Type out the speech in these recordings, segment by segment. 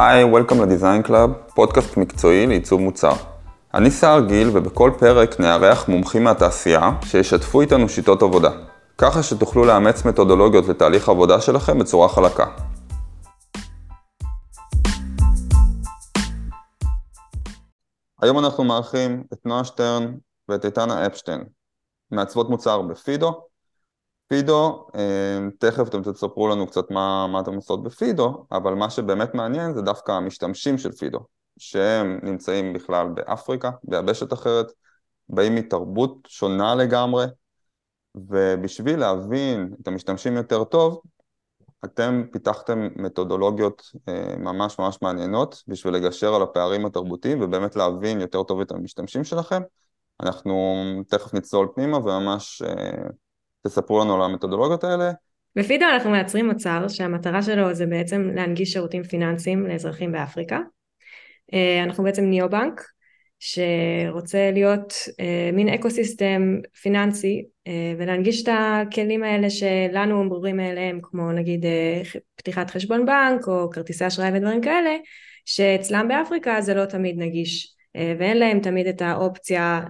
היי, Welcome ל Design Club, פודקאסט מקצועי לעיצוב מוצר. אני סער גיל, ובכל פרק נארח מומחים מהתעשייה שישתפו איתנו שיטות עבודה, ככה שתוכלו לאמץ מתודולוגיות לתהליך העבודה שלכם בצורה חלקה. היום אנחנו מארחים את נועה שטרן ואת איתנה אפשטיין, מעצבות מוצר ב Fido. Fido, אה, תכף אתם תספרו לנו קצת מה, מה אתם עושות ב Fido, אבל מה שבאמת מעניין זה דווקא המשתמשים של Fido, שהם נמצאים בכלל באפריקה, ביבשת אחרת, באים מתרבות שונה לגמרי, ובשביל להבין את המשתמשים יותר טוב, אתם פיתחתם מתודולוגיות אה, ממש ממש מעניינות בשביל לגשר על הפערים התרבותיים ובאמת להבין יותר טוב את המשתמשים שלכם. אנחנו תכף נצלול פנימה וממש אה, תספרו לנו על המתודולוגיות האלה. בפידו אנחנו מייצרים מוצר שהמטרה שלו זה בעצם להנגיש שירותים פיננסיים לאזרחים באפריקה. אה, אנחנו בעצם ניאו-בנק שרוצה להיות אה, מין אקו סיסטם פיננסי אה, ולהנגיש את הכלים האלה שלנו הם ברורים מאליהם כמו נגיד פתיחת חשבון בנק או כרטיסי אשראי ודברים כאלה שאצלם באפריקה זה לא תמיד נגיש ואין להם תמיד את האופציה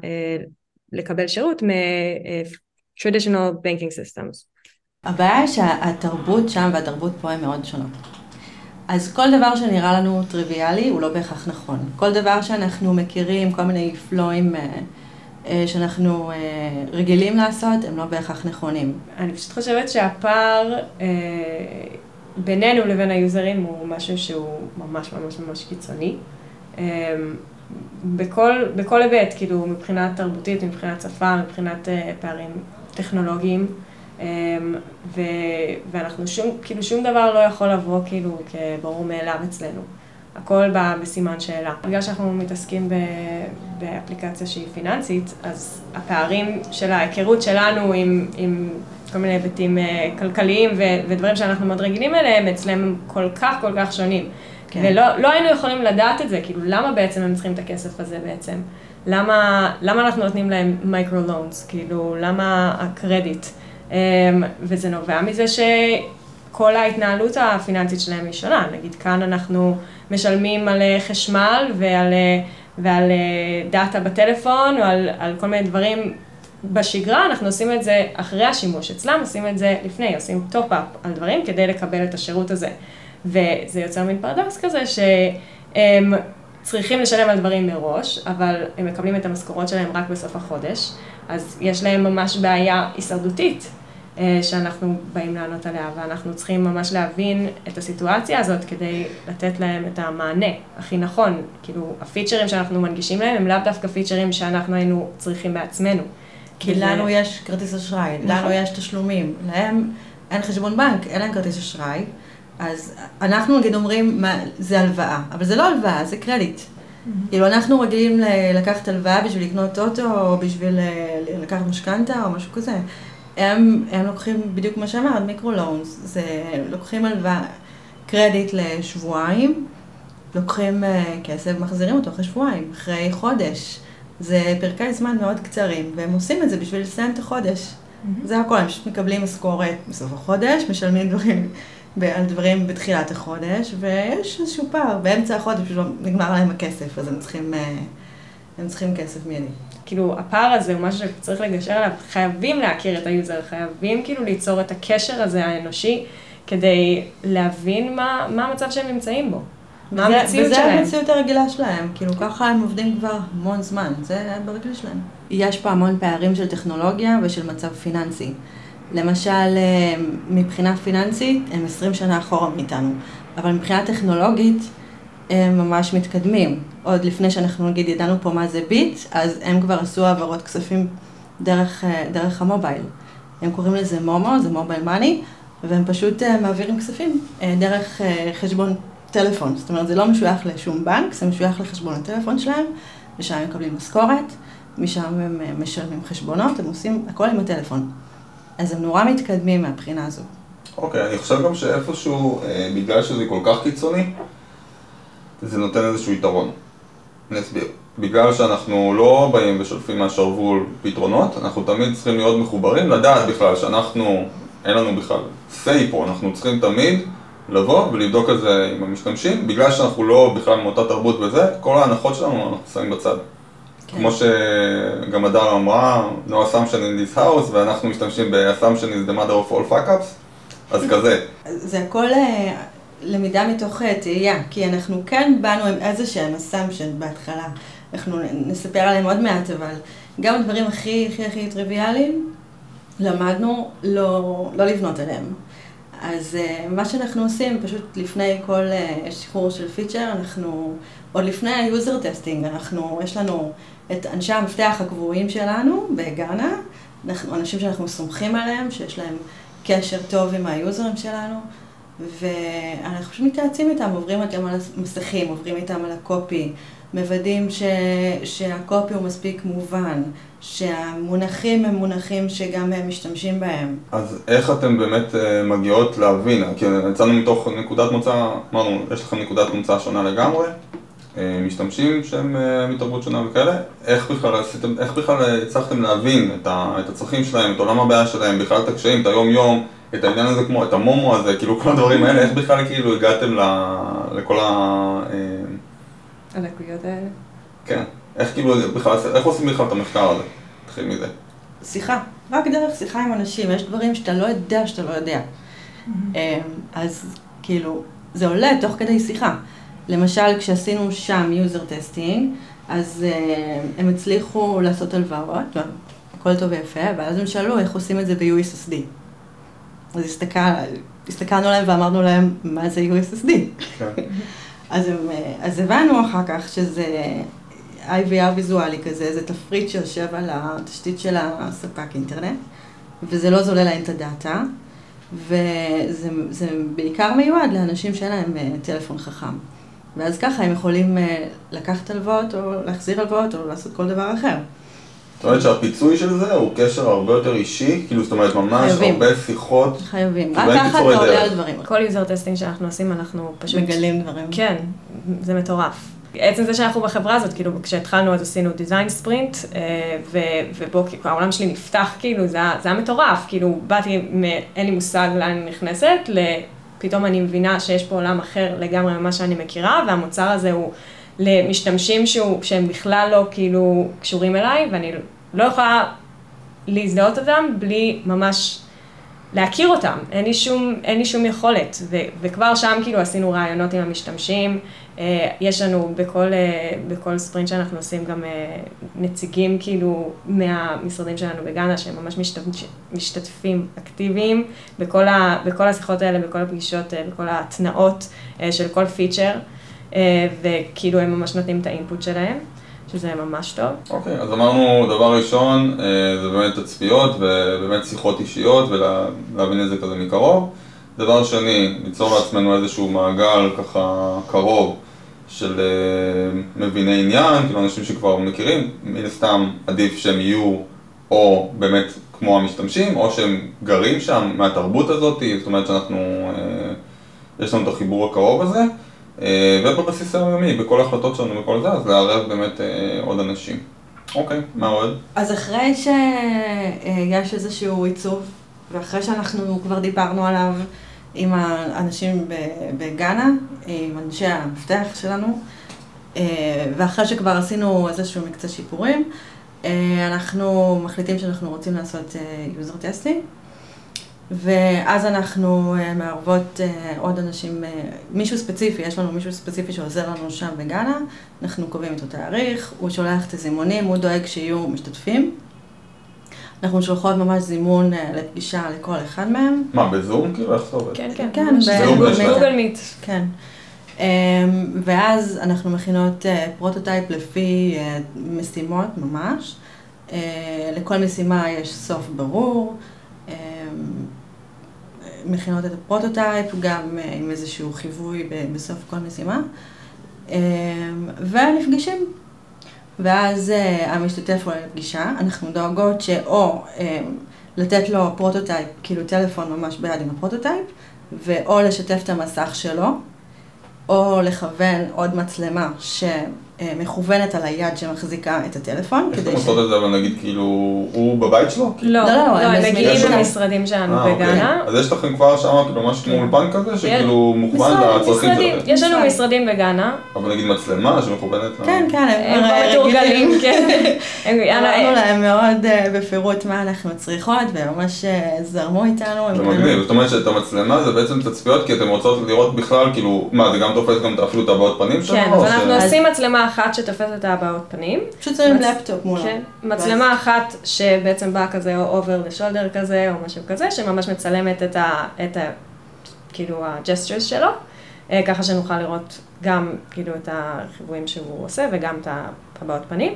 לקבל שירות traditional banking systems. הבעיה שהתרבות שם והתרבות פה הן מאוד שונות. אז כל דבר שנראה לנו טריוויאלי הוא לא בהכרח נכון. כל דבר שאנחנו מכירים, כל מיני פלואים אה, אה, שאנחנו אה, רגילים לעשות, הם לא בהכרח נכונים. אני פשוט חושבת שהפער בינינו לבין היוזרים הוא משהו שהוא ממש ממש ממש קיצוני. בכל, בכל היבט, כאילו מבחינה תרבותית, מבחינת שפה, מבחינת פערים טכנולוגיים, אמ, ו, ואנחנו שום, כאילו שום דבר לא יכול לבוא כאילו כברור מאליו אצלנו. הכל בא בסימן שאלה. בגלל שאנחנו מתעסקים ב, באפליקציה שהיא פיננסית, אז הפערים של ההיכרות שלנו עם, עם כל מיני היבטים אה, כלכליים ו, ודברים שאנחנו מאוד רגילים אליהם, אצלם כל כך כל כך שונים. כן. ולא לא היינו יכולים לדעת את זה, כאילו למה בעצם הם צריכים את הכסף הזה בעצם? למה, למה אנחנו נותנים להם מייקרו לונס, כאילו, למה הקרדיט? אמ, וזה נובע מזה שכל ההתנהלות הפיננסית שלהם היא שונה. נגיד כאן אנחנו משלמים על אה, חשמל ועל, אה, ועל אה, data בטלפון, או על, על כל מיני דברים בשגרה, אנחנו עושים את זה אחרי השימוש. אצלם עושים את זה לפני, עושים top-up על דברים כדי לקבל את השירות הזה. וזה יוצר מין פרדוקס כזה, שהם צריכים לשלם על דברים מראש, אבל הם מקבלים את המשכורות שלהם רק בסוף החודש, אז יש להם ממש בעיה הישרדותית אה, שאנחנו באים לענות עליה, ואנחנו צריכים ממש להבין את הסיטואציה הזאת כדי לתת להם את המענה הכי נכון. כאילו, הפיצ'רים שאנחנו מנגישים להם הם לאו דווקא פיצ'רים שאנחנו היינו צריכים בעצמנו. כי לנו יש כרטיס אשראי, לנו נכון. יש תשלומים, להם אין חשבון בנק, אין להם כרטיס אשראי. אז אנחנו נגיד אומרים, מה, זה הלוואה, אבל זה לא הלוואה, זה קרדיט. Mm-hmm. כאילו אנחנו רגילים לקחת הלוואה בשביל לקנות אוטו, או בשביל אה, לקחת משכנתה, או משהו כזה. הם, הם לוקחים בדיוק מה שאמרת, מיקרו לונס, זה לוקחים הלוואה, קרדיט לשבועיים, לוקחים uh, כסף, מחזירים אותו אחרי שבועיים, אחרי חודש. זה פרקי זמן מאוד קצרים, והם עושים את זה בשביל לסיים את החודש. Mm-hmm. זה הכל, הם פשוט מקבלים משכורת בסוף החודש, משלמים דברים על דברים בתחילת החודש, ויש איזשהו פער, באמצע החודש פשוט נגמר להם הכסף, אז הם צריכים, אה, הם צריכים כסף מיידי. כאילו, הפער הזה הוא משהו שצריך לגשר עליו, חייבים להכיר את ה user, חייבים כאילו ליצור את הקשר הזה האנושי, כדי להבין מה, מה המצב שהם נמצאים בו. מה המציאות שלהם. וזה המציאות הרגילה שלהם, כאילו ככה הם עובדים כבר המון זמן, זה ברגיל שלהם. יש פה המון פערים של טכנולוגיה ושל מצב פיננסי. למשל, אה, מבחינה פיננסית, הם 20 שנה אחורה מאיתנו, אבל מבחינה טכנולוגית, הם ממש מתקדמים. עוד לפני שאנחנו נגיד ידענו פה מה זה ביט, אז הם כבר עשו העברות כספים דרך, אה, דרך המובייל. הם קוראים לזה מומו, זה מובייל מאני, והם פשוט אה, מעבירים כספים דרך חשבון טלפון. זאת אומרת, זה לא משוייך לשום בנק, זה משוייך לחשבון הטלפון שלהם, ושם הם מקבלים משכורת, משם הם משלמים חשבונות, הם עושים הכל עם הטלפון. אז הם נורא מתקדמים מהבחינה הזו. אוקיי, okay, אני חושב גם שאיפשהו, אה, בגלל שזה כל כך קיצוני, זה נותן איזשהו יתרון. אני אסביר. בגלל שאנחנו לא באים ושולפים מהשרוול פתרונות, אנחנו תמיד צריכים להיות מחוברים, לדעת בכלל שאנחנו, אין לנו בכלל say פה, אנחנו צריכים תמיד לבוא ולבדוק את זה עם המשתמשים, בגלל שאנחנו לא בכלל מאותה תרבות וזה, כל ההנחות שלנו אנחנו שמים בצד. כן. כמו שגם הדר אמרה, no assumption in this house, ואנחנו משתמשים ב-assumption is the mother of all fuck ups, אז כזה. זה הכל אה, למידה מתוך אה, תהייה, כי אנחנו כן באנו עם איזה שהם assumption בהתחלה. אנחנו נספר עליהם עוד מעט, אבל גם הדברים הכי הכי הכי טריוויאליים, למדנו לא, לא לבנות עליהם. אז uh, מה שאנחנו עושים, פשוט לפני כל שחרור של פיצ'ר, אנחנו, עוד לפני ה-user testing, אנחנו, יש לנו את אנשי המפתח הקבועים שלנו בגאנה, אנחנו, אנשים שאנחנו סומכים עליהם, שיש להם קשר טוב עם היוזרים שלנו, ואנחנו פשוט מתייעצים איתם, עוברים איתם על המסכים, עוברים איתם על הקופי, מוודאים ש, שהקופי הוא מספיק מובן, שהמונחים הם מונחים שגם הם משתמשים בהם. אז איך אתם באמת אה, מגיעות להבין? כי יצאנו מתוך נקודת מוצא, אמרנו, יש לכם נקודת מוצא שונה לגמרי, משתמשים שהם אה, מתרבות שונה וכאלה, איך בכלל, עשיתם, איך בכלל הצלחתם להבין את, ה, את הצרכים שלהם, את עולם הבעיה שלהם, בכלל את הקשיים, את היום-יום, את העניין הזה כמו, את המומו הזה, כאילו כל הדברים האלה, איך בכלל כאילו הגעתם ל, לכל ה... הלקויות האלה? כן, איך כאילו בכלל, איך עושים בכלל את המחקר הזה? נתחיל מזה. שיחה, רק דרך שיחה עם אנשים, יש דברים שאתה לא יודע שאתה לא יודע. אז כאילו, זה עולה תוך כדי שיחה. למשל, כשעשינו שם user testing, אז uh, הם הצליחו לעשות הלוואות, הכל טוב ויפה, ואז הם שאלו איך עושים את זה ב-USSD. אז הסתכל, הסתכלנו עליהם ואמרנו להם, מה זה USSD? כן. אז, הם, אה, אז הבנו אחר כך שזה IVR ויזואלי כזה, זה תפריט שיושב על התשתית של הספק אינטרנט, וזה לא זולל להם את הדאטה, וזה בעיקר מיועד לאנשים שאין להם אה, טלפון חכם. ואז ככה הם יכולים אה, לקחת הלוואות, או להחזיר הלוואות, או לעשות כל דבר אחר. זאת אומרת שהפיצוי של זה הוא קשר הרבה יותר אישי, כאילו זאת אומרת ממש חייבים. הרבה שיחות. חייבים, רק ככה אתה עולה על דברים. כל user testing שאנחנו עושים אנחנו פשוט... מגלים דברים. כן, זה מטורף. עצם זה שאנחנו בחברה הזאת, כאילו כשהתחלנו אז עשינו design sprint, ובו כאילו, העולם שלי נפתח, כאילו זה היה מטורף, כאילו באתי, אין לי מושג לאן אני נכנסת, פתאום אני מבינה שיש פה עולם אחר לגמרי ממה שאני מכירה, והמוצר הזה הוא למשתמשים שהוא, שהם בכלל לא כאילו קשורים אליי, ואני לא יכולה להזדהות אותם בלי ממש להכיר אותם, אין לי שום, אין לי שום יכולת, ו, וכבר שם כאילו עשינו רעיונות עם המשתמשים, אה, יש לנו בכל, אה, בכל ספרינט שאנחנו עושים גם אה, נציגים כאילו מהמשרדים שלנו בגאנה, שהם ממש משתתפ, משתתפים אקטיביים בכל, ה, בכל השיחות האלה, בכל הפגישות, בכל ההתנאות של כל פיצ'ר, וכאילו הם ממש נותנים את האינפוט שלהם. שזה ממש טוב. אוקיי, okay, אז אמרנו, דבר ראשון, זה באמת תצפיות ובאמת שיחות אישיות ולהבין את זה כזה מקרוב. דבר שני, ליצור לעצמנו איזשהו מעגל ככה קרוב של uh, מביני עניין, כאילו אנשים שכבר מכירים, מן הסתם עדיף שהם יהיו או באמת כמו המשתמשים, או שהם גרים שם מהתרבות הזאת, זאת אומרת שאנחנו, uh, יש לנו את החיבור הקרוב הזה, ובבסיס היומי, בכל ההחלטות שלנו וכל זה, אז לערב באמת uh, עוד אנשים. אוקיי, מה עוד? אז אחרי שיש איזשהו עיצוב, ואחרי שאנחנו כבר דיברנו עליו, עם האנשים בגאנה, עם אנשי המפתח שלנו, אה, ואחרי שכבר עשינו איזשהו מקצה שיפורים, אה, אנחנו מחליטים שאנחנו רוצים לעשות אה, testing, ואז אנחנו מערבות עוד אנשים, מישהו ספציפי, יש לנו מישהו ספציפי שעוזר לנו שם בגאנה, אנחנו קובעים את התאריך, הוא שולח את הזימונים, הוא דואג שיהיו משתתפים. אנחנו שולחות ממש זימון אה, לפגישה לכל אחד מהם. מה, בזום? כאילו, איך זה עובד? כן, כן, כן, בגוגל Meet. כן. אמ, ואז אנחנו מכינות אה, prototype לפי אה, משימות ממש. לכל משימה יש סוף ברור. מכינות את ה prototype, גם עם איזשהו חיווי בסוף כל משימה. אמ, ונפגשים ואז אה, המשתתף עולה לפגישה, אנחנו דואגות שאו אה, לתת לו prototype, כאילו טלפון ממש ביד עם ה prototype, ואו לשתף את המסך שלו, או לכוון עוד מצלמה ש... אה, מכוונת על היד שמחזיקה את הטלפון. איך כדי אתם עושות את זה, אבל נגיד כאילו, הוא בבית שלו? לא, לא, לא, לא, הם מגיעים. למשרדים שלנו אה, אוקיי. בגאנה. אז יש לכם כבר שם כאילו משהו כמו אולפן כזה, שכאילו מוכוון לצרכים. שלכם. יש לנו משרד. משרדים בגאנה, אבל נגיד מצלמה שמכוונת. כן, כן, הם הרי כבר מתורגלים, כן. אמרנו להם מאוד אה, בפירוט מה אנחנו צריכות, והם ממש אה, זרמו איתנו. זה מגניב, זאת אומרת שאת המצלמה זה בעצם תצפיות כי אתם רוצות לראות בכלל, כאילו, מה, זה גם תופס גם אפילו את הבעות פנים שלו? כן, אז אנחנו עושים מצלמה אחת שתופסת את הבעות פנים. פשוט שמים מצ- לפטופ מולו. כן, מצלמה אחת שבעצם באה כזה או over the shoulder כזה או משהו כזה, שממש מצלמת את ה... את ה כאילו הג'סטרס שלו, אה, ככה שנוכל לראות גם כאילו את החיוויים שהוא עושה וגם את הבעות פנים.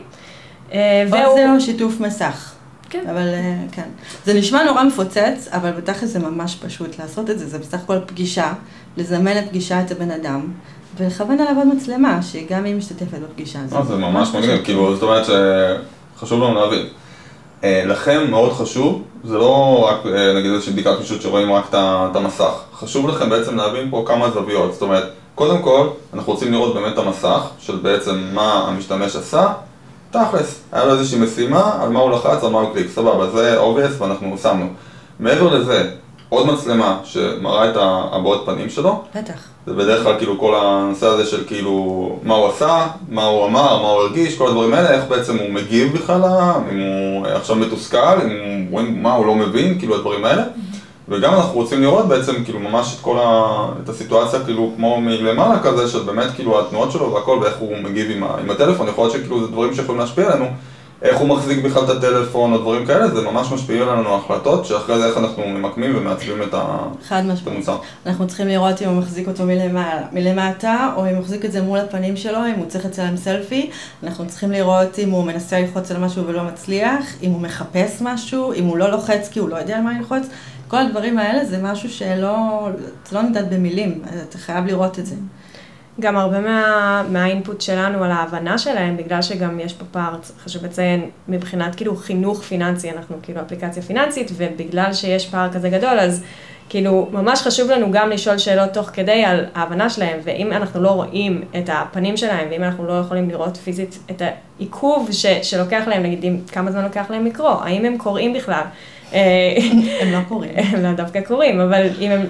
אה, או והוא... זה או שיתוף מסך. כן. אבל אה, כן. זה נשמע נורא מפוצץ, אבל בתכל'ס זה ממש פשוט לעשות את זה. זה בסך הכל פגישה, לזמן לפגישה את הבן אדם, ולכוון עליו עוד מצלמה, שגם היא משתתפת בפגישה הזאת. אה, זה ממש. מגניב, כאילו, זאת אומרת שחשוב לנו להבין. אה, לכם מאוד חשוב, זה לא רק אה, נגיד איזושהי בדיקת פישוט שרואים רק את המסך. חשוב לכם בעצם להבין פה כמה זוויות. זאת אומרת, קודם כל, אנחנו רוצים לראות באמת את המסך, של בעצם מה המשתמש עשה. תכלס, היה לו איזושהי משימה, על מה הוא לחץ, על מה הוא קליק, סבבה, זה obvious ואנחנו שמנו. מעבר לזה, עוד מצלמה שמראה את הבעות פנים שלו, בטח. זה בדרך כלל כאילו כל הנושא הזה של כאילו מה הוא עשה, מה הוא אמר, מה הוא הרגיש, כל הדברים האלה, איך בעצם הוא מגיב בכלל, אם הוא עכשיו מתוסכל, אם הוא רואים מה הוא לא מבין, כאילו הדברים האלה. וגם אנחנו רוצים לראות בעצם כאילו ממש את כל ה... את הסיטואציה כאילו כמו מלמעלה כזה, של באמת כאילו התנועות שלו והכל ואיך הוא מגיב עם, ה... עם הטלפון, יכול להיות שכאילו זה דברים שיכולים להשפיע עלינו. איך הוא מחזיק בכלל את הטלפון או דברים כאלה, זה ממש משפיע עלינו החלטות, שאחרי זה איך אנחנו ממקמים ומעצבים את, ה... חד משמעית. המוצר. אנחנו צריכים לראות אם הוא מחזיק אותו מלמעלה, מלמטה, או אם הוא מחזיק את זה מול הפנים שלו, אם הוא צריך לצלם סלפי. אנחנו צריכים לראות אם הוא מנסה ללחוץ על משהו ולא מצליח, אם הוא מחפש משהו, אם הוא לא לוחץ כי הוא לא יודע על מה ללחוץ. כל הדברים האלה זה משהו שלא, זה לא נמדד במילים, אתה חייב לראות את זה. גם הרבה מה, מהאינפוט שלנו על ההבנה שלהם, בגלל שגם יש פה פער, חשוב לציין, מבחינת כאילו חינוך פיננסי, אנחנו כאילו אפליקציה פיננסית, ובגלל שיש פער כזה גדול, אז כאילו ממש חשוב לנו גם לשאול שאלות תוך כדי על ההבנה שלהם, ואם אנחנו לא רואים את הפנים שלהם, ואם אנחנו לא יכולים לראות פיזית את העיכוב ש, שלוקח להם, נגיד כמה זמן לוקח להם לקרוא, האם הם קוראים בכלל. הם לא קוראים. הם לאו דווקא קוראים, אבל אם הם...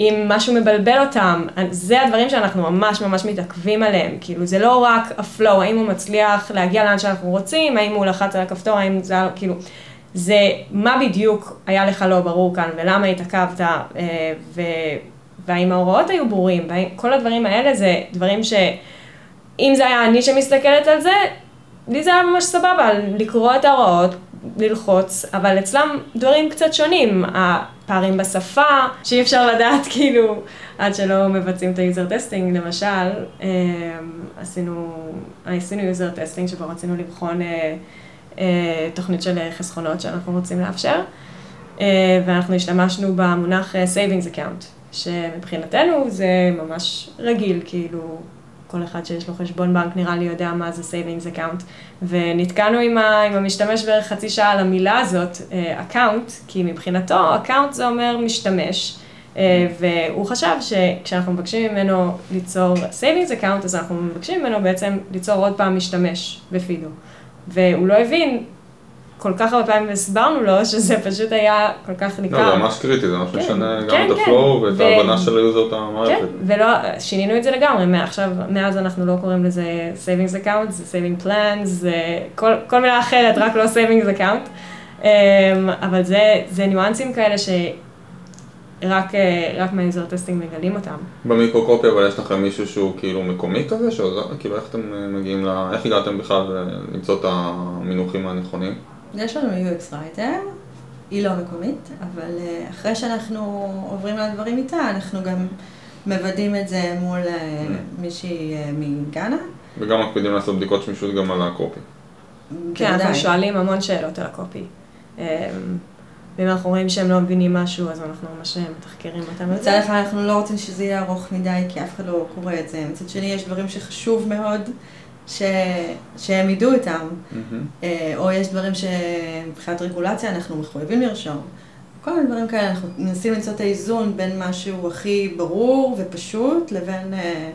אם משהו מבלבל אותם, זה הדברים שאנחנו ממש ממש מתעכבים עליהם, כאילו זה לא רק הפלואו, האם הוא מצליח להגיע לאן שאנחנו רוצים, האם הוא לחץ על הכפתור, האם זה, היה- כאילו, זה מה בדיוק היה לך לא ברור כאן ולמה התעכבת, אה, ו, והאם ההוראות היו ברורים, כל הדברים האלה זה דברים שאם זה היה אני שמסתכלת על זה, לי זה היה ממש סבבה, לקרוא את ההוראות, ללחוץ, אבל אצלם דברים קצת שונים, הפערים בשפה, שאי אפשר לדעת כאילו עד שלא מבצעים את ה user testing, למשל, אה, עשינו, עשינו user testing שבו רצינו לבחון אה, אה, תוכנית של חסכונות שאנחנו רוצים לאפשר, אה, ואנחנו השתמשנו במונח savings account, שמבחינתנו זה ממש רגיל, כאילו כל אחד שיש לו חשבון בנק נראה לי יודע מה זה savings account, ונתקענו עם, ה, עם המשתמש בערך חצי שעה על המילה הזאת, אה, account, כי מבחינתו account זה אומר משתמש, אה, והוא חשב שכשאנחנו מבקשים ממנו ליצור savings account, אז אנחנו מבקשים ממנו בעצם ליצור עוד פעם משתמש בפידו, והוא לא הבין. כל כך הרבה פעמים הסברנו לו שזה פשוט היה כל כך ניכר. לא, זה ממש קריטי, זה ממש כן, משנה גם כן, את כן. ה flow ואת ו- ההבנה של ה user את כן, המערכת. ולא, שינינו את זה לגמרי, מעכשיו, מאז אנחנו לא קוראים לזה savings account, זה saving plans, זה כל, כל מילה אחרת, רק לא savings account. אמ, אבל זה, זה ניואנסים כאלה שרק אה, רק מה user testing מגלים אותם. ב microcopy אבל יש לכם מישהו שהוא כאילו מקומי כזה, שעוזר, כאילו איך אתם מגיעים ל... איך הגעתם בכלל למצוא את המינוחים הנכונים? יש לנו UX writer, היא לא מקומית, אבל אה, אחרי שאנחנו עוברים על הדברים איתה, אנחנו גם מוודאים את זה מול אה, מישהי אה, מגאנה. וגם מקפידים לעשות בדיקות שמישות גם על הקופי. כן, אנחנו. שואלים המון שאלות על הקופי. ואם אנחנו רואים שהם לא מבינים משהו, אז אנחנו ממש מתחקרים אותם. מצד אחד אנחנו לא רוצים שזה יהיה ארוך מדי, כי אף אחד לא קורא את זה. מצד שני, יש דברים שחשוב מאוד ש... שהם ידעו אותם. אה, או יש דברים שמבחינת רגולציה אנחנו מחויבים לרשום. כל מיני דברים כאלה, אנחנו מנסים למצוא את האיזון בין משהו הכי ברור ופשוט לבין אה,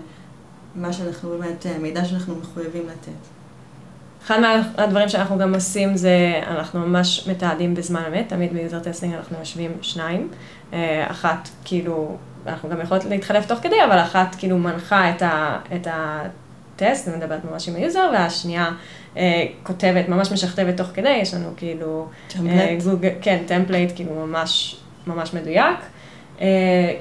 מה שאנחנו באמת, אה, מידע שאנחנו מחויבים לתת. אחד מהדברים שאנחנו גם עושים זה, אנחנו ממש מתעדים בזמן אמת, תמיד ב user testing אנחנו יושבים שניים. אחת, כאילו, אנחנו גם יכולות להתחלף תוך כדי, אבל אחת כאילו מנחה את, ה, את הטסט, ומדברת ממש עם ה user, והשנייה אה, כותבת, ממש משכתבת תוך כדי, יש לנו כאילו... template. גוגל, כן, template, כאילו ממש, ממש מדויק. אה,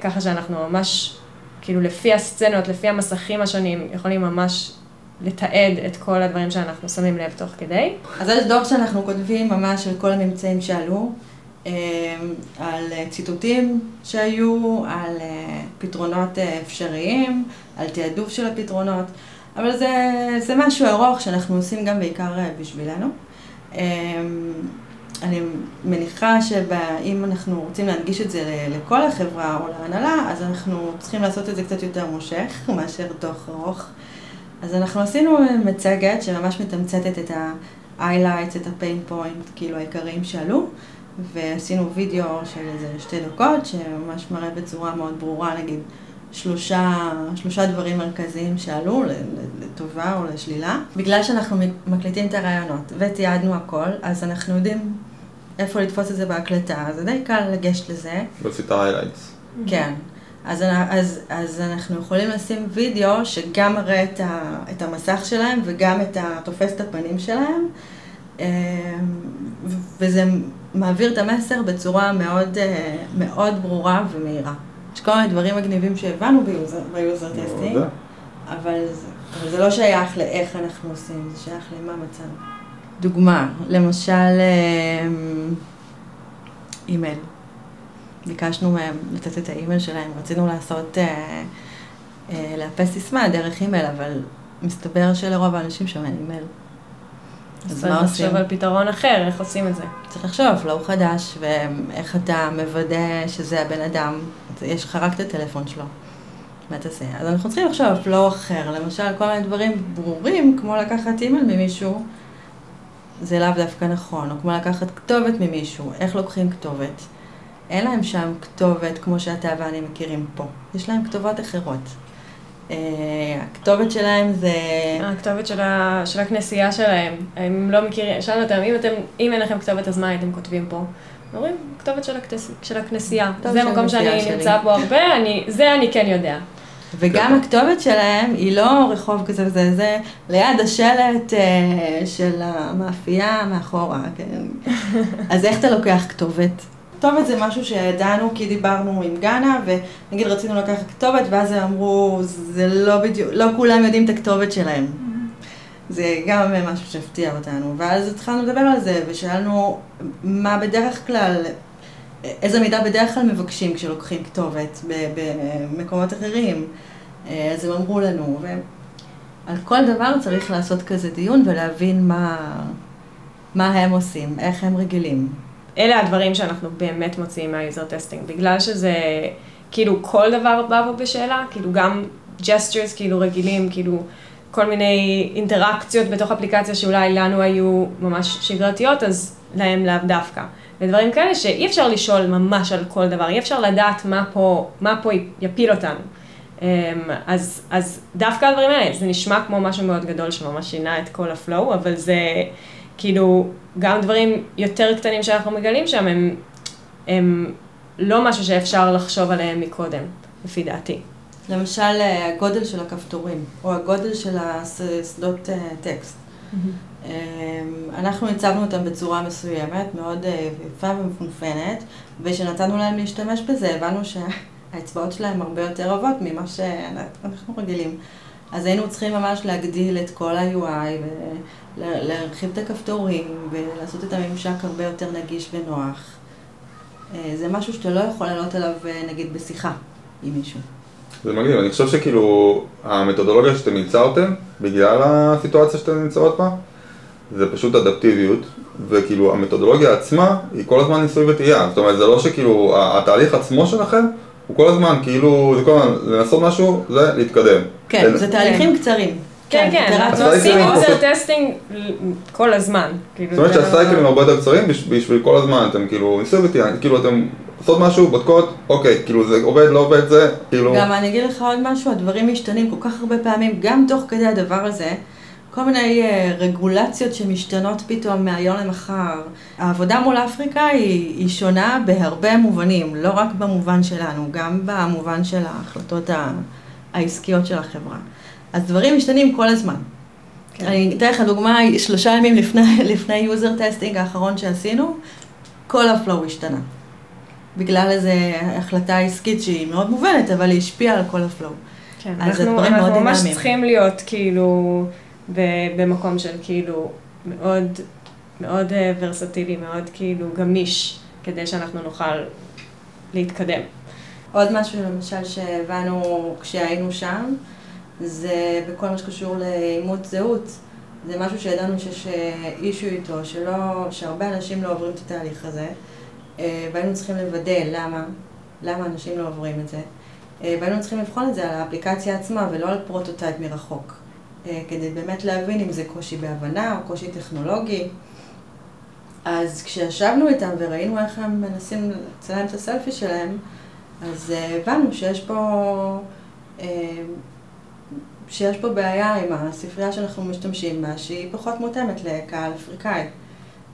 ככה שאנחנו ממש, כאילו לפי הסצנות, לפי המסכים השונים, יכולים ממש לתעד את כל הדברים שאנחנו שמים לב תוך כדי. אז יש דוח שאנחנו כותבים ממש על כל הממצאים שעלו, אה, על אה, ציטוטים שהיו, על אה, פתרונות אה, אפשריים, על תעדוף של הפתרונות, אבל זה, זה משהו ארוך שאנחנו עושים גם בעיקר אה, בשבילנו. אה, אני מניחה שאם אנחנו רוצים להנגיש את זה לכל החברה או להנהלה, אז אנחנו צריכים לעשות את זה קצת יותר מושך מאשר דוח ארוך. אז אנחנו עשינו מצגת שממש מתמצתת את ה-highlights, את ה-pain point, כאילו העיקריים שעלו, ועשינו וידאו של איזה שתי דקות, שממש מראה בצורה מאוד ברורה, נגיד, שלושה, שלושה דברים מרכזיים שעלו, לטובה או לשלילה. בגלל שאנחנו מקליטים את הרעיונות ותיעדנו הכל, אז אנחנו יודעים איפה לתפוס את זה בהקלטה, זה די קל לגשת לזה. להוציא את ה-highlights. כן. אז, אז, אז אנחנו יכולים לשים וידאו שגם מראה את, ה, את המסך שלהם וגם את ה, תופס את הפנים שלהם, אמ, וזה מעביר את המסר בצורה מאוד, אה, מאוד ברורה ומהירה. יש כל מיני דברים מגניבים שהבנו ב user testing. אבל זה, אבל זה לא שייך לאיך אנחנו עושים, זה שייך למה מצאנו. דוגמה, למשל אמ, אימייל. ביקשנו מהם לתת את האימייל שלהם, רצינו לעשות, אה, אה, לאפס סיסמה דרך אימייל, אבל מסתבר שלרוב האנשים שם אין אימייל. אז צריך מה עושים? לחשוב על פתרון אחר, איך עושים את זה. צריך לחשוב, פלואו חדש, ואיך אתה מוודא שזה הבן אדם, יש לך רק את הטלפון שלו. מה תעשה? אז אנחנו צריכים לחשוב על פלואו אחר, למשל כל מיני דברים ברורים, כמו לקחת אימייל ממישהו, זה לאו דווקא נכון, או כמו לקחת כתובת ממישהו, איך לוקחים כתובת. אין להם שם כתובת כמו שאתה ואני מכירים פה, יש להם כתובות אחרות. אה, הכתובת שלהם זה... הכתובת של, ה, של הכנסייה שלהם, הם לא מכירים, שאלנו אותם, אם, אתם, אם אין לכם כתובת אז מה הייתם כותבים פה? אומרים, כתובת של, הכתס, של הכנסייה, זה של מקום שאני הכנסייה שלי." נמצא בו הרבה, אני, זה אני כן יודע. וגם הכתובת שלהם היא לא רחוב כזה וזה, זה ליד השלט אה, של המאפייה מאחורה, כן. אז איך אתה לוקח כתובת? כתובת זה משהו שידענו כי דיברנו עם גאנה, ונגיד רצינו לקחת כתובת, ואז הם אמרו, זה לא בדיוק, לא כולם יודעים את הכתובת שלהם. זה גם משהו שהפתיע אותנו. ואז התחלנו לדבר על זה, ושאלנו מה בדרך כלל, איזה מידע בדרך כלל מבקשים כשלוקחים כתובת במקומות אחרים. אז הם אמרו לנו, ועל כל דבר צריך לעשות כזה דיון ולהבין מה, מה הם עושים, איך הם רגילים. אלה הדברים שאנחנו באמת מוציאים מה user testing, בגלל שזה, כאילו כל דבר בא פה בשאלה, כאילו גם gestures כאילו רגילים, כאילו כל מיני אינטראקציות בתוך אפליקציה שאולי לנו היו ממש שגרתיות, אז להם לאו דווקא. ודברים כאלה שאי אפשר לשאול ממש על כל דבר, אי אפשר לדעת מה פה, מה פה יפיל אותנו. אמ, אז, אז דווקא הדברים האלה, זה נשמע כמו משהו מאוד גדול שממש שינה את כל ה flow, אבל זה כאילו גם דברים יותר קטנים שאנחנו מגלים שם, הם, הם לא משהו שאפשר לחשוב עליהם מקודם, לפי דעתי. למשל, אה, הגודל של הכפתורים, או הגודל של השדות אה, טקסט. אמ, אנחנו הצבנו אותם בצורה מסוימת, מאוד אה, יפה ומפונפנת, וכשנתנו להם להשתמש בזה, הבנו שהאצבעות שלהם הרבה יותר רבות ממה שאנחנו רגילים. אז היינו צריכים ממש להגדיל את כל ה-UI ולהרחיב את הכפתורים ולעשות את הממשק הרבה יותר נגיש ונוח. זה משהו שאתה לא יכול לעלות עליו נגיד בשיחה עם מישהו. זה מגניב, אני חושב שכאילו המתודולוגיה שאתם ייצרתם, בגלל הסיטואציה שאתם נמצאות בה, זה פשוט אדפטיביות, וכאילו המתודולוגיה עצמה היא כל הזמן ניסוי וטעייה, זאת אומרת זה לא שכאילו התהליך עצמו שלכם הוא כל הזמן כאילו, זה כל הזמן לנסות משהו, זה להתקדם. כן, זה תהליכים קצרים. כן, כן, ה cycles עושים user testing כל הזמן. כאילו, זאת אומרת לא- שהסייקלים הרבה יותר קצרים בש- בשביל כל הזמן, אתם כאילו ניסוי וטעייה, כאילו אתם עושות משהו, בודקות, אוקיי, כאילו זה עובד, לא עובד, זה, כאילו... גם אני אגיד לך עוד משהו, הדברים משתנים כל כך הרבה פעמים, גם תוך כדי הדבר הזה, כל מיני uh, רגולציות שמשתנות פתאום מהיום למחר. העבודה מול אפריקה היא, היא שונה בהרבה מובנים, לא רק במובן שלנו, גם במובן של ההחלטות העסקיות של החברה. אז דברים משתנים כל הזמן. כן. אני אתן לך דוגמה, שלושה ימים לפני, לפני user testing האחרון שעשינו, כל ה flow השתנה. בגלל איזו החלטה עסקית שהיא מאוד מובנת, אבל היא השפיעה על כל ה flow. כן, אנחנו, אנחנו ממש צריכים להיות כאילו במקום של כאילו מאוד, מאוד אה, ורסטילי, מאוד כאילו גמיש, כדי שאנחנו נוכל להתקדם. עוד משהו למשל שהבנו כשהיינו שם, זה בכל מה שקשור לאימות זהות. זה משהו שידענו שיש issue איתו, שלא, שהרבה אנשים לא עוברים את התהליך הזה, אה, והיינו צריכים לוודא למה, למה אנשים לא עוברים את זה. אה, והיינו צריכים לבחון את זה על האפליקציה עצמה ולא על prototype מרחוק. אה, כדי באמת להבין אם זה קושי בהבנה או קושי טכנולוגי. אז כשישבנו איתם וראינו איך הם מנסים לצלם את הסלפי שלהם, אז הבנו שיש פה שיש פה בעיה עם הספרייה שאנחנו משתמשים בה, שהיא פחות מותאמת לקהל אפריקאי.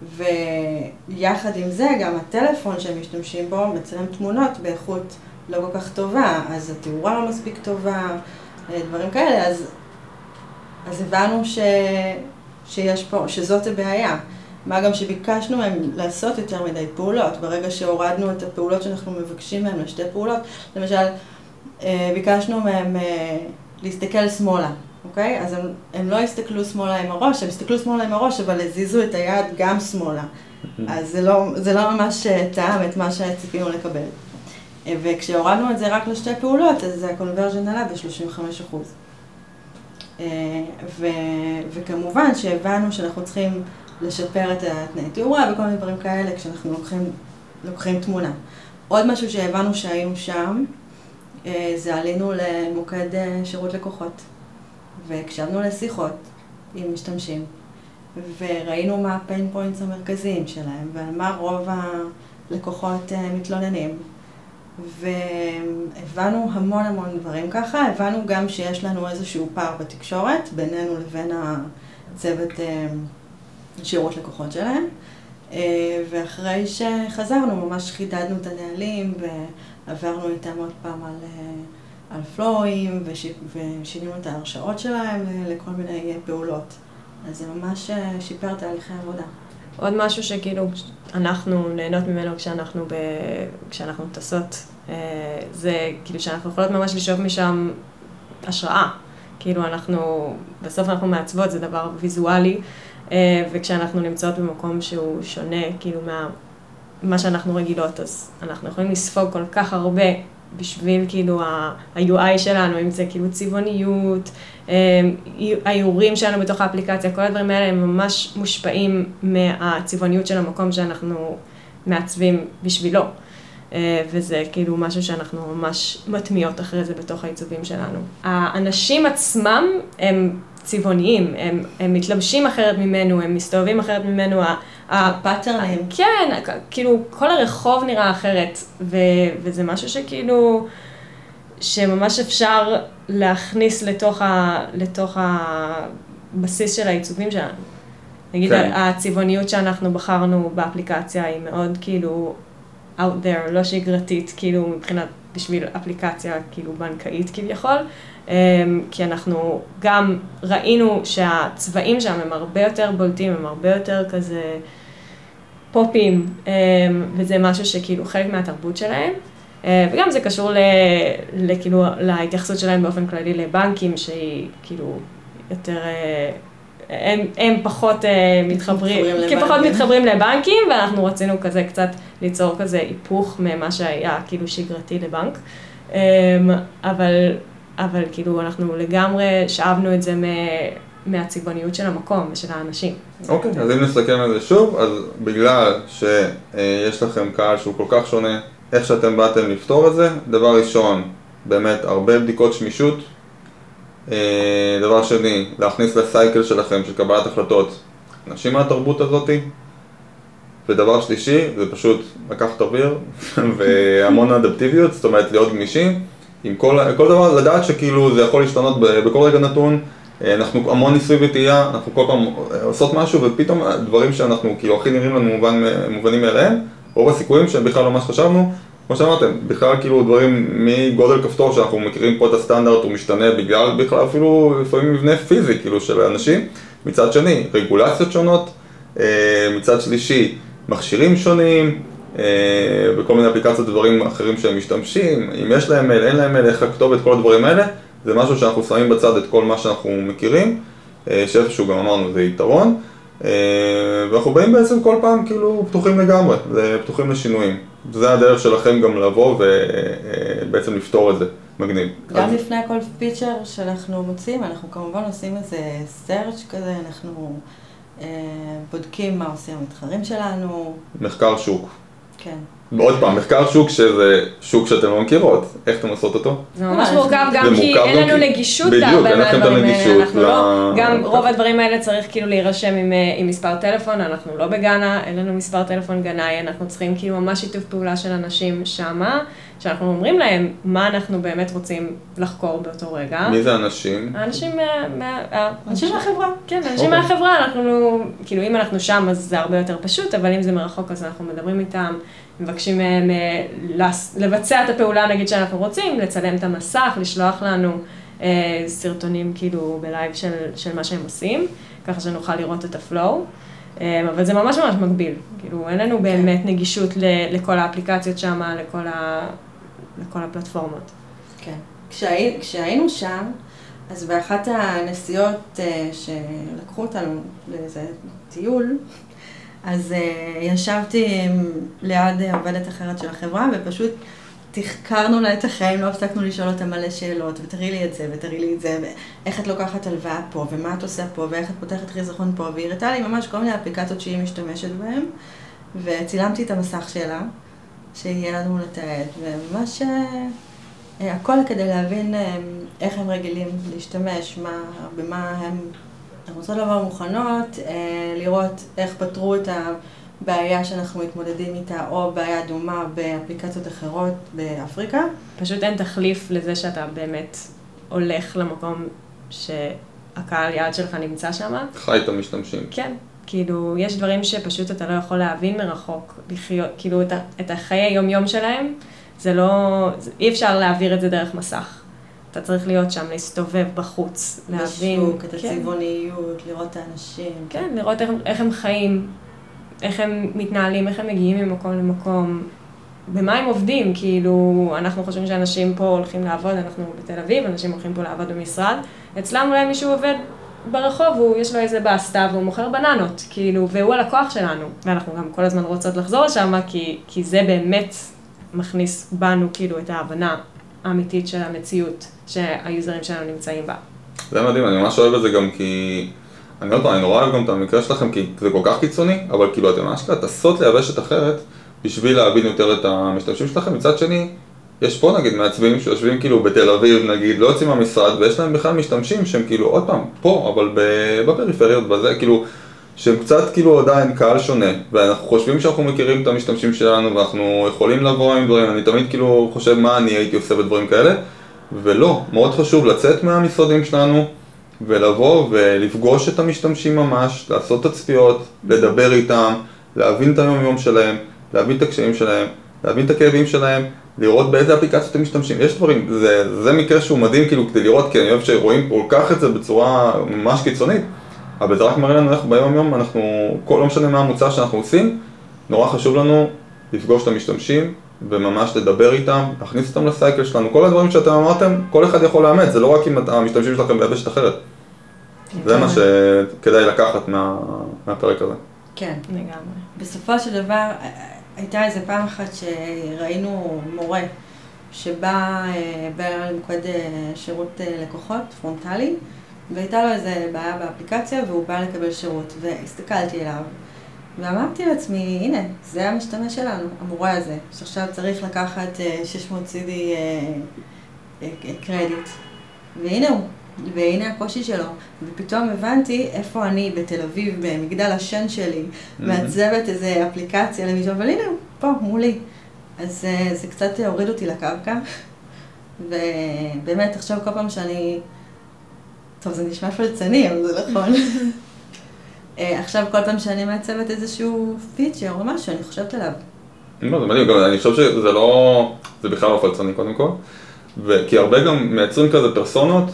ויחד עם זה, גם הטלפון שהם משתמשים בו מצלם תמונות באיכות לא כל כך טובה, אז התאורה לא מספיק טובה, דברים כאלה, אז, אז הבנו ש, שיש פה, שזאת הבעיה. מה גם שביקשנו מהם לעשות יותר מדי פעולות. ברגע שהורדנו את הפעולות שאנחנו מבקשים מהם לשתי פעולות, למשל, אה, ביקשנו מהם אה, להסתכל שמאלה, אוקיי? אז הם, הם לא הסתכלו שמאלה עם הראש, הם הסתכלו שמאלה עם הראש, אבל הזיזו את היד גם שמאלה. אז זה לא, זה לא ממש טעם את מה שציפינו לקבל. וכשהורדנו את זה רק לשתי פעולות, אז הקונברג'ן עלה ב-35%. ו, וכמובן שהבנו שאנחנו צריכים לשפר את התנאי תאורה וכל מיני דברים כאלה כשאנחנו לוקחים, לוקחים תמונה. עוד משהו שהבנו שהיינו שם, אה, זה עלינו למוקד אה, שירות לקוחות, והקשבנו לשיחות עם משתמשים, וראינו מה הפיין פוינטס המרכזיים שלהם, ועל מה רוב הלקוחות אה, מתלוננים. והבנו המון המון דברים ככה, הבנו גם שיש לנו איזשהו פער בתקשורת בינינו לבין הצוות שירות לקוחות שלהם. ואחרי שחזרנו ממש חידדנו את הנהלים עברנו איתם עוד פעם על, אה, על פלואים וש, ושינינו את ההרשאות שלהם לכל מיני פעולות. אז זה ממש אה, שיפר תהליכי עבודה. עוד משהו שכאילו אנחנו נהנות ממנו כשאנחנו, ב... כשאנחנו טסות, אה, זה כאילו שאנחנו יכולות ממש לשאוב משם השראה. כאילו אנחנו, בסוף אנחנו מעצבות, זה דבר ויזואלי, וכשאנחנו נמצאות במקום שהוא שונה, כאילו מה... מה שאנחנו רגילות, אז אנחנו יכולים לספוג כל כך הרבה בשביל כאילו ה-UI שלנו, אם זה כאילו צבעוניות, אמ, האיורים שלנו בתוך האפליקציה, כל הדברים האלה הם ממש מושפעים מהצבעוניות של המקום שאנחנו מעצבים בשבילו. אה, וזה כאילו משהו שאנחנו ממש מטמיעות אחרי זה בתוך העיצובים שלנו. האנשים עצמם הם צבעוניים, הם, הם מתלבשים אחרת ממנו, הם מסתובבים אחרת ממנו, הפאטרנים. כן, כאילו כל הרחוב נראה אחרת, ו, וזה משהו שכאילו, שממש אפשר להכניס לתוך, ה, לתוך הבסיס של העיצובים שלנו. נגיד כן. הצבעוניות שאנחנו בחרנו באפליקציה היא מאוד כאילו out there, לא שגרתית, כאילו מבחינת, בשביל אפליקציה כאילו בנקאית כביכול, כי אנחנו גם ראינו שהצבעים שם הם הרבה יותר בולטים, הם הרבה יותר כזה פופים, אמ, וזה משהו שכאילו חלק מהתרבות שלהם. אה, וגם זה קשור לכאילו להתייחסות שלהם באופן כללי לבנקים, שהיא כאילו יותר אה, הם, הם פחות uh, מתחברים, מתחברים כי פחות מתחברים לבנקים, ואנחנו רצינו כזה קצת ליצור כזה היפוך ממה שהיה כאילו שגרתי לבנק. Um, אבל, אבל כאילו אנחנו לגמרי שאבנו את זה מ... מהצבעוניות של המקום ושל האנשים. אוקיי, okay, אז אם נסתכל על זה שוב, אז בגלל שיש לכם קהל שהוא כל כך שונה, איך שאתם באתם לפתור את זה, דבר ראשון, באמת הרבה בדיקות שמישות, אה, דבר שני, להכניס לסייקל שלכם של קבלת החלטות אנשים מהתרבות הזאתי ודבר שלישי, זה פשוט לקחת אוויר והמון אדפטיביות, זאת אומרת להיות גמישים. עם כל, כל דבר, לדעת שכאילו זה יכול להשתנות בכל רגע נתון. אנחנו המון ניסוי וטעייה, אנחנו כל פעם עושות משהו ופתאום דברים שאנחנו כאילו הכי נראים לנו מובן, מובנים מאליהם, רוב הסיכויים שהם בכלל לא מה שחשבנו, כמו שאמרתם, בכלל כאילו דברים מגודל כפתור שאנחנו מכירים פה את הסטנדרט הוא משתנה בגלל בכלל אפילו לפעמים מבנה פיזי כאילו של אנשים, מצד שני רגולציות שונות, מצד שלישי מכשירים שונים, וכל מיני אפליקציות ודברים אחרים שהם משתמשים, אם יש להם מייל, אין להם מייל, איך לכתוב את כל הדברים האלה, זה משהו שאנחנו שמים בצד את כל מה שאנחנו מכירים, שאיפשהו גם אמרנו זה יתרון, ואנחנו באים בעצם כל פעם כאילו פתוחים לגמרי, פתוחים לשינויים. זה הדרך שלכם גם לבוא ובעצם לפתור את זה, מגניב. גם לפני כל פיצ'ר שאנחנו מוצאים, אנחנו כמובן עושים איזה search כזה, אנחנו בודקים מה עושים המתחרים שלנו. מחקר שוק. כן. עוד פעם, מחקר שוק שזה שוק שאתם לא מכירות, איך אתם עושות אותו? זה ממש מורכב גם כי אין לנו נגישות בדיוק, אין לכם את הנגישות. לא, גם רוב הדברים האלה צריך כאילו להירשם עם מספר טלפון, אנחנו לא בגאנה, אין לנו מספר טלפון גנאי, אנחנו צריכים כאילו ממש שיתוף פעולה של אנשים שמה, שאנחנו אומרים להם מה אנחנו באמת רוצים לחקור באותו רגע. מי זה אנשים? האנשים מה... אנשים מהחברה. כן, אנשים מהחברה, אנחנו, כאילו אם אנחנו שם אז זה הרבה יותר פשוט, אבל אם זה מרחוק אז אנחנו מדברים איתם. מבקשים מהם לבצע את הפעולה נגיד שאנחנו רוצים, לצלם את המסך, לשלוח לנו אה, סרטונים כאילו ב live של, של מה שהם עושים, ככה שנוכל לראות את ה flow. אה, אבל זה ממש ממש מגביל, כאילו אין לנו באמת נגישות ל, לכל האפליקציות שם, לכל, ה, לכל הפלטפורמות. כן. כשהי, כשהיינו שם, אז באחת הנסיעות אה, שלקחו אותנו לאיזה טיול, אז uh, ישבתי ליד עובדת אחרת של החברה ופשוט תחקרנו לה את החיים, לא הפסקנו לשאול אותה מלא שאלות, ותראי לי את זה, ותראי לי את זה, ואיך את לוקחת הלוואה פה, ומה את עושה פה, ואיך את פותחת חיסכון פה, והיא הראתה לי ממש כל מיני אפליקציות שהיא משתמשת בהן, וצילמתי את המסך שלה, שיהיה לנו לתעד, וממש uh, הכל כדי להבין uh, איך הם רגילים להשתמש, מה, במה הם אנחנו רוצות לבוא מוכנות, אה, לראות איך פתרו את הבעיה שאנחנו מתמודדים איתה, או בעיה דומה באפליקציות אחרות באפריקה. פשוט אין תחליף לזה שאתה באמת הולך למקום שהקהל יעד שלך נמצא שם. חי את המשתמשים. כן. כאילו, יש דברים שפשוט אתה לא יכול להבין מרחוק, לחיות, כאילו, את, את החיי יום-יום שלהם, זה לא, אי אפשר להעביר את זה דרך מסך. אתה צריך להיות שם, להסתובב בחוץ, להבין. בשוק, את כן. הצבעוניות, לראות את האנשים. כן, לראות איך, איך הם חיים, איך הם מתנהלים, איך הם מגיעים ממקום למקום, במה הם עובדים, כאילו, אנחנו חושבים שאנשים פה הולכים לעבוד, אנחנו בתל אביב, אנשים הולכים פה לעבוד במשרד, אצלם אולי מישהו עובד ברחוב, הוא, יש לו איזה בסטה והוא מוכר בננות, כאילו, והוא הלקוח שלנו, ואנחנו גם כל הזמן רוצות לחזור לשם, כי, כי זה באמת מכניס בנו, כאילו, את ההבנה האמיתית של המציאות שהיוזרים שלנו נמצאים בה. זה מדהים, אני ממש אוהב את זה גם כי... אני עוד פעם, אני נורא אוהב גם את המקרה שלכם כי זה כל כך קיצוני, אבל כאילו אתם אשכרה טסות ליבשת אחרת בשביל להבין יותר את המשתמשים שלכם. מצד שני, יש פה נגיד מעצבים שיושבים כאילו בתל אביב נגיד, לא יוצאים מהמשרד ויש להם בכלל משתמשים שהם כאילו עוד פעם פה, אבל בפריפריות, בזה, כאילו שהם קצת כאילו עדיין קהל שונה, ואנחנו חושבים שאנחנו מכירים את המשתמשים שלנו ואנחנו יכולים לבוא עם דברים, אני תמיד כאילו חושב מה אני הייתי עושה בדברים כאלה, ולא, מאוד חשוב לצאת מהמשרדים שלנו ולבוא ולפגוש את המשתמשים ממש, לעשות את הצפיות, לדבר איתם, להבין את היום יום שלהם, להבין את הקשיים שלהם, להבין את הכאבים שלהם, לראות באיזה אפליקציות הם משתמשים, יש דברים, זה, זה מקרה שהוא מדהים כאילו כדי לראות, כי אני אוהב שרואים כל כך את זה בצורה ממש קיצונית אבל זה רק מראה לנו איך ביום יום אנחנו, כל, לא משנה מה המוצר שאנחנו עושים, נורא חשוב לנו לפגוש את המשתמשים וממש לדבר איתם, להכניס אותם לסייקל שלנו, כל הדברים שאתם אמרתם, כל אחד יכול לאמץ, זה לא רק אם המשתמשים שלכם ביבשת אחרת. זה מה שכדאי לקחת מה, מהפרק הזה. כן, לגמרי. בסופו של דבר, הייתה איזה פעם אחת שראינו מורה שבא למוקד שירות לקוחות פרונטלי, והייתה לו איזה בעיה באפליקציה והוא בא לקבל שירות, והסתכלתי אליו ואמרתי לעצמי, הנה, זה המשתמש שלנו, המורה הזה, שעכשיו צריך לקחת 600 CD קרדיט, והנה הוא, והנה הקושי שלו. ופתאום הבנתי איפה אני בתל אביב, במגדל השן שלי, מעצבת איזה אפליקציה למישהו, אבל הנה הוא פה, מולי. אז אה, זה קצת הוריד אותי לקרקע, ובאמת עכשיו כל פעם שאני... טוב, זה נשמע פלצני, אבל זה נכון. אה, עכשיו כל פעם שאני מעצבת איזשהו פיצ'ר או משהו, אני חושבת עליו. לא, זה מדהים, גם אני חושב שזה לא, זה בכלל לא פלצני קודם כל, כי הרבה גם מייצרים כזה פרסונות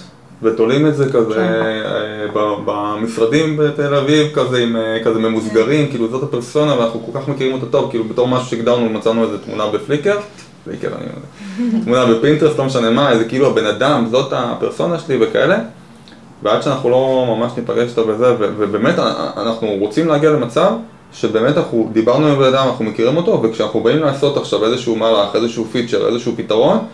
ותולים את זה כזה כן. אה, במשרדים בתל אביב, כזה עם אה, כזה ממוסגרים, כאילו זאת הפרסונה ואנחנו כל כך מכירים אותה טוב, כאילו בתור משהו שהגדרנו מצאנו איזה תמונה בפליקר, פליקר אני יודע, תמונה בפינטרסט, לא משנה מה, איזה כאילו הבן אדם, זאת הפרסונה שלי וכאלה, ועד שאנחנו לא ממש ניפגש איתה בזה, ו- ובאמת אנחנו רוצים להגיע למצב שבאמת אנחנו דיברנו עם הבן אדם, אנחנו מכירים אותו, וכשאנחנו באים לעשות עכשיו איזשהו מהלך, איזשהו פיצ'ר, איזשהו פתרון, אה,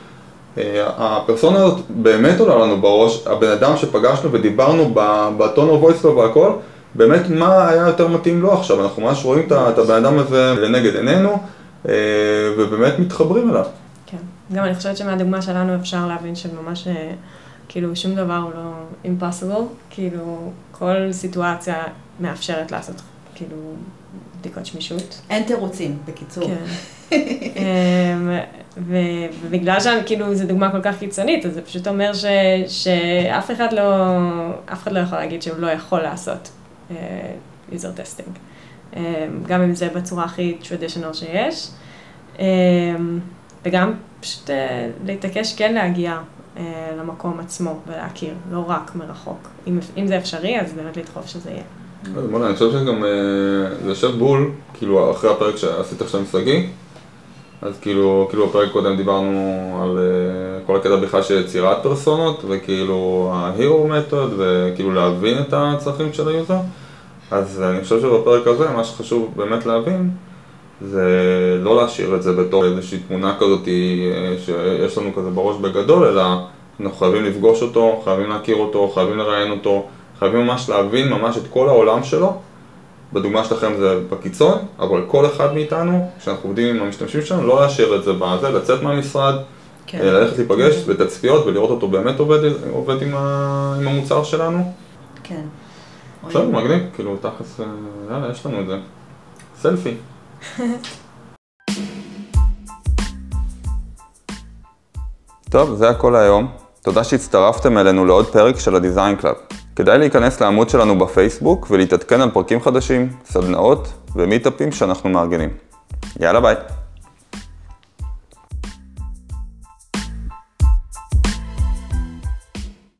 הפרסונה הזאת באמת עולה לנו בראש, הבן אדם שפגשנו ודיברנו בטון או וויס לו והכל, באמת מה היה יותר מתאים לו עכשיו, אנחנו ממש רואים את הבן אדם הזה לנגד עינינו, אה, ובאמת מתחברים אליו. כן, גם אני חושבת שמהדוגמה שלנו אפשר להבין שממש, אה, כאילו, שום דבר הוא לא impossible, כאילו, כל סיטואציה מאפשרת לעשות, כאילו, בדיקות שמישות. אין תירוצים, בקיצור. כן. אמ, ובגלל שכאילו זו דוגמה כל כך קיצונית, אז זה פשוט אומר ש- שאף אחד לא, אף אחד לא יכול להגיד שהוא לא יכול לעשות uh, user testing. Um, גם אם זה בצורה הכי traditional שיש. Um, וגם פשוט uh, להתעקש כן להגיע uh, למקום עצמו ולהכיר, לא רק מרחוק. אם, אם זה אפשרי, אז באמת לדחוף שזה יהיה. בוא'נה, אני חושב שגם אה, זה יושב בול, כאילו אחרי הפרק שעשית עכשיו עם שגיא, אז כאילו, כאילו בפרק קודם דיברנו על uh, כל הקטע בכלל של יצירת פרסונות, וכאילו ה-hero method, וכאילו להבין את הצרכים של ה user. אז אני חושב שבפרק הזה, מה שחשוב באמת להבין, זה לא להשאיר את זה בתור איזושהי תמונה כזאת אה, שיש לנו כזה בראש בגדול, אלא אנחנו חייבים לפגוש אותו, חייבים להכיר אותו, חייבים לראיין אותו, חייבים ממש להבין ממש את כל העולם שלו. בדוגמה שלכם זה בקיצון, אבל כל אחד מאיתנו, כשאנחנו עובדים עם המשתמשים שלנו, לא להשאיר את זה בזה, לצאת מהמשרד, כן. אה, ללכת להיפגש בתצפיות ולראות אותו באמת עובד, עובד עם, ה, עם המוצר שלנו. כן. בסדר, מגניב, כאילו תכלס, אה, יאללה, יש לנו את זה. סלפי. טוב, זה הכל היום. תודה שהצטרפתם אלינו לעוד פרק של ה-Design Club. כדאי להיכנס לעמוד שלנו בפייסבוק ולהתעדכן על פרקים חדשים, סדנאות ומיטאפים שאנחנו מארגנים. יאללה ביי.